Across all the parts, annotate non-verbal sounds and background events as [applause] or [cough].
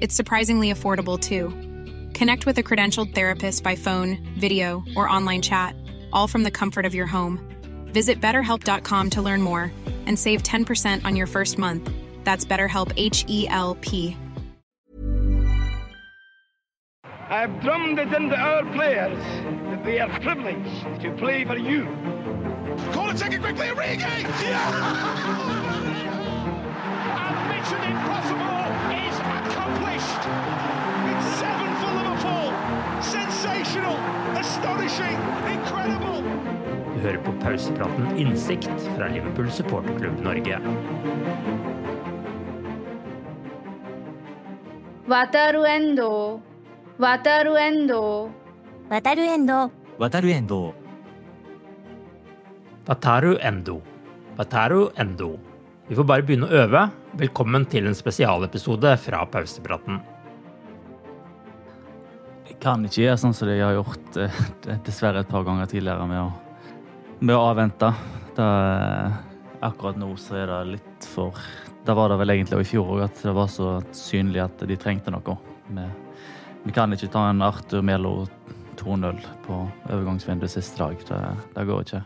It's surprisingly affordable too. Connect with a credentialed therapist by phone, video, or online chat, all from the comfort of your home. Visit betterhelp.com to learn more and save 10% on your first month. That's BetterHelp H E L P. I've drummed it into our players that they are privileged to play for you. Call it, take it quickly, Origi! Yeah! [laughs] And Mission Impossible Du hører på pausepraten Innsikt fra Liverpool supporterklubb Norge. Wataruendo. Wataruendo. Wataruendo. Wataruendo. Wataruendo. Wataruendo. Vi får bare begynne å øve. Velkommen til en spesialepisode fra pausepraten. Kan ikke gjøre sånn som jeg har gjort eh, [laughs] dessverre et par ganger tidligere med å, med å avvente. Da, eh, akkurat nå så er det litt for Da var det vel egentlig også i fjor òg at det var så synlig at de trengte noe. Vi, vi kan ikke ta en Arthur Melo 2-0 på overgangsvinduet siste dag. Det, det går ikke.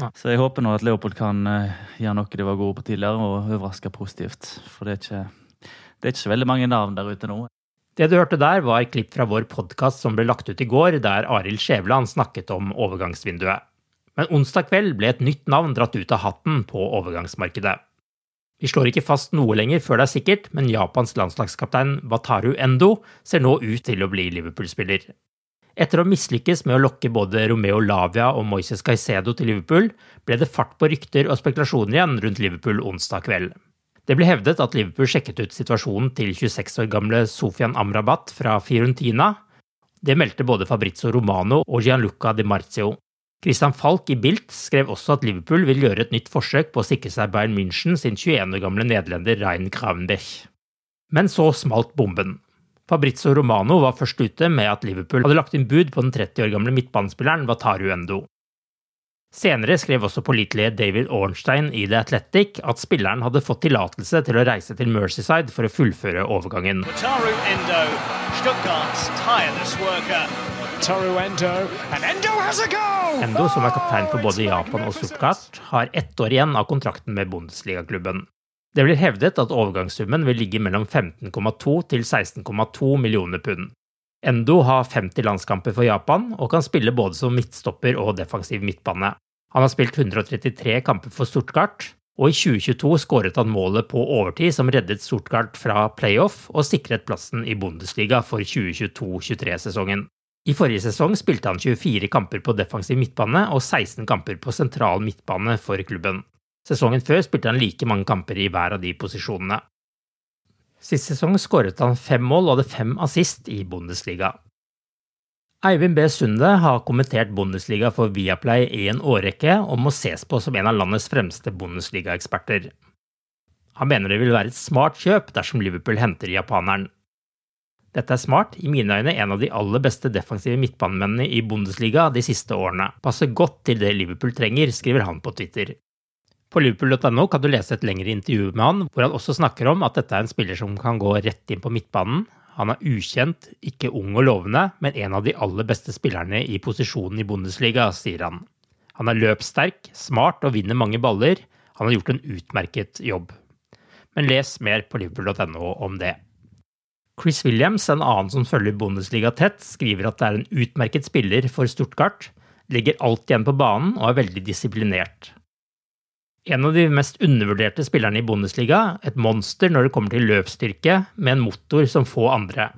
Nei. Så jeg håper nå at Leopold kan eh, gjøre noe de var gode på tidligere, og overraske positivt. For det er ikke, det er ikke så veldig mange navn der ute nå. Det du hørte der, var klipp fra vår podkast som ble lagt ut i går, der Arild Skjæveland snakket om overgangsvinduet. Men onsdag kveld ble et nytt navn dratt ut av hatten på overgangsmarkedet. Vi slår ikke fast noe lenger før det er sikkert, men Japans landslagskaptein Wataru Endo ser nå ut til å bli Liverpool-spiller. Etter å mislykkes med å lokke både Romeo Lavia og Moises Caicedo til Liverpool, ble det fart på rykter og spekulasjoner igjen rundt Liverpool onsdag kveld. Det ble hevdet at Liverpool sjekket ut situasjonen til 26 år gamle Sofian Amrabat fra Fiorentina. Det meldte både Fabrizio Romano og Gianluca Di Marzio. Christian Falk i Bilt skrev også at Liverpool vil gjøre et nytt forsøk på å sikre seg Bayern München sin 21 år gamle nederlender Rein Kravenbech. Men så smalt bomben. Fabrizio Romano var først ute med at Liverpool hadde lagt inn bud på den 30 år gamle midtbanespilleren Wataru Endo. Senere skrev også pålitelige David Ornstein i The Athletic at spilleren hadde fått tillatelse til å reise til Merseyside for å fullføre overgangen. Endo, Stuttgart's tireless worker. Wataru Endo, and Endo has a goal! Endo, som er kaptein for både Japan og Stuttgart, har ett år igjen av kontrakten med Bundesliga-klubben. Det blir hevdet at overgangssummen vil ligge mellom 15,2 til 16,2 millioner pund. Endo har 50 landskamper for Japan og kan spille både som midtstopper og defensiv midtbane. Han har spilt 133 kamper for Stuttgart, og i 2022 skåret han målet på overtid som reddet Stuttgart fra playoff og sikret plassen i Bundesliga for 2022-23-sesongen. I forrige sesong spilte han 24 kamper på defensiv midtbane og 16 kamper på sentral midtbane for klubben. Sesongen før spilte han like mange kamper i hver av de posisjonene. Sist sesong skåret han fem mål og hadde fem assist i Bundesliga. Eivind B. Sunde har kommentert Bundesliga for Viaplay i en årrekke og må ses på som en av landets fremste Bundesliga-eksperter. Han mener det vil være et smart kjøp dersom Liverpool henter japaneren. Dette er smart, i mine øyne en av de aller beste defensive midtbanemennene i Bundesliga de siste årene. Passer godt til det Liverpool trenger, skriver han på Twitter. På liverpool.no kan du lese et lengre intervju med han, hvor han også snakker om at dette er en spiller som kan gå rett inn på midtbanen. Han er ukjent, ikke ung og lovende, men en av de aller beste spillerne i posisjonen i Bundesliga, sier han. Han er løpssterk, smart og vinner mange baller. Han har gjort en utmerket jobb. Men les mer på liverpool.no om det. Chris Williams, en annen som følger Bundesliga tett, skriver at det er en utmerket spiller for Stuttgart, legger alt igjen på banen og er veldig disiplinert. En av de mest undervurderte spillerne i Bundesliga, et monster når det kommer til løpsstyrke, med en motor som få andre.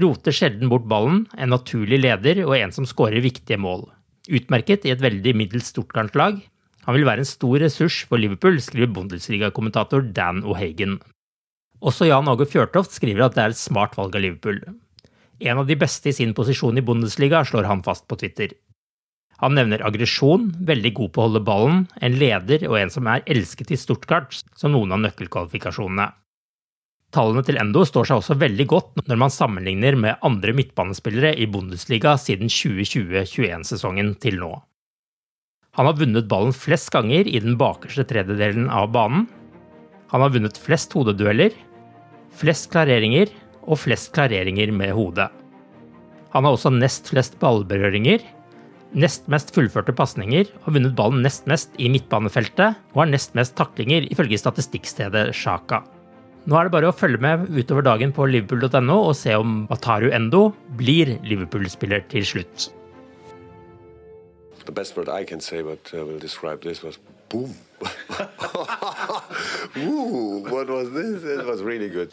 Roter sjelden bort ballen, en naturlig leder og en som skårer viktige mål. Utmerket i et veldig middels Stuttgart-lag. Han vil være en stor ressurs for Liverpool, skriver Bundesliga-kommentator Dan O'Hagan. Også Jan Åge Fjørtoft skriver at det er et smart valg av Liverpool. En av de beste i sin posisjon i Bundesliga, slår han fast på Twitter. Han nevner aggresjon, veldig god på å holde ballen, en leder og en som er elsket i Stuttgart, som noen av nøkkelkvalifikasjonene. Tallene til Endo står seg også veldig godt når man sammenligner med andre midtbanespillere i Bundesliga siden 2020-21-sesongen til nå. Han har vunnet ballen flest ganger i den bakerste tredjedelen av banen. Han har vunnet flest hodedueller, flest klareringer og flest klareringer med hodet. Han har også nest flest ballberøringer, nest mest fullførte pasninger, har vunnet ballen nest mest i midtbanefeltet og har nest mest taklinger, ifølge statistikkstedet Sjaka. Nå er det bare å følge med utover dagen på liverpool.no og se om Bataru Endo blir Liverpool-spiller til slutt. The best word I can say, but uh, will describe this was boom. [laughs] Ooh, what was this? It was really good.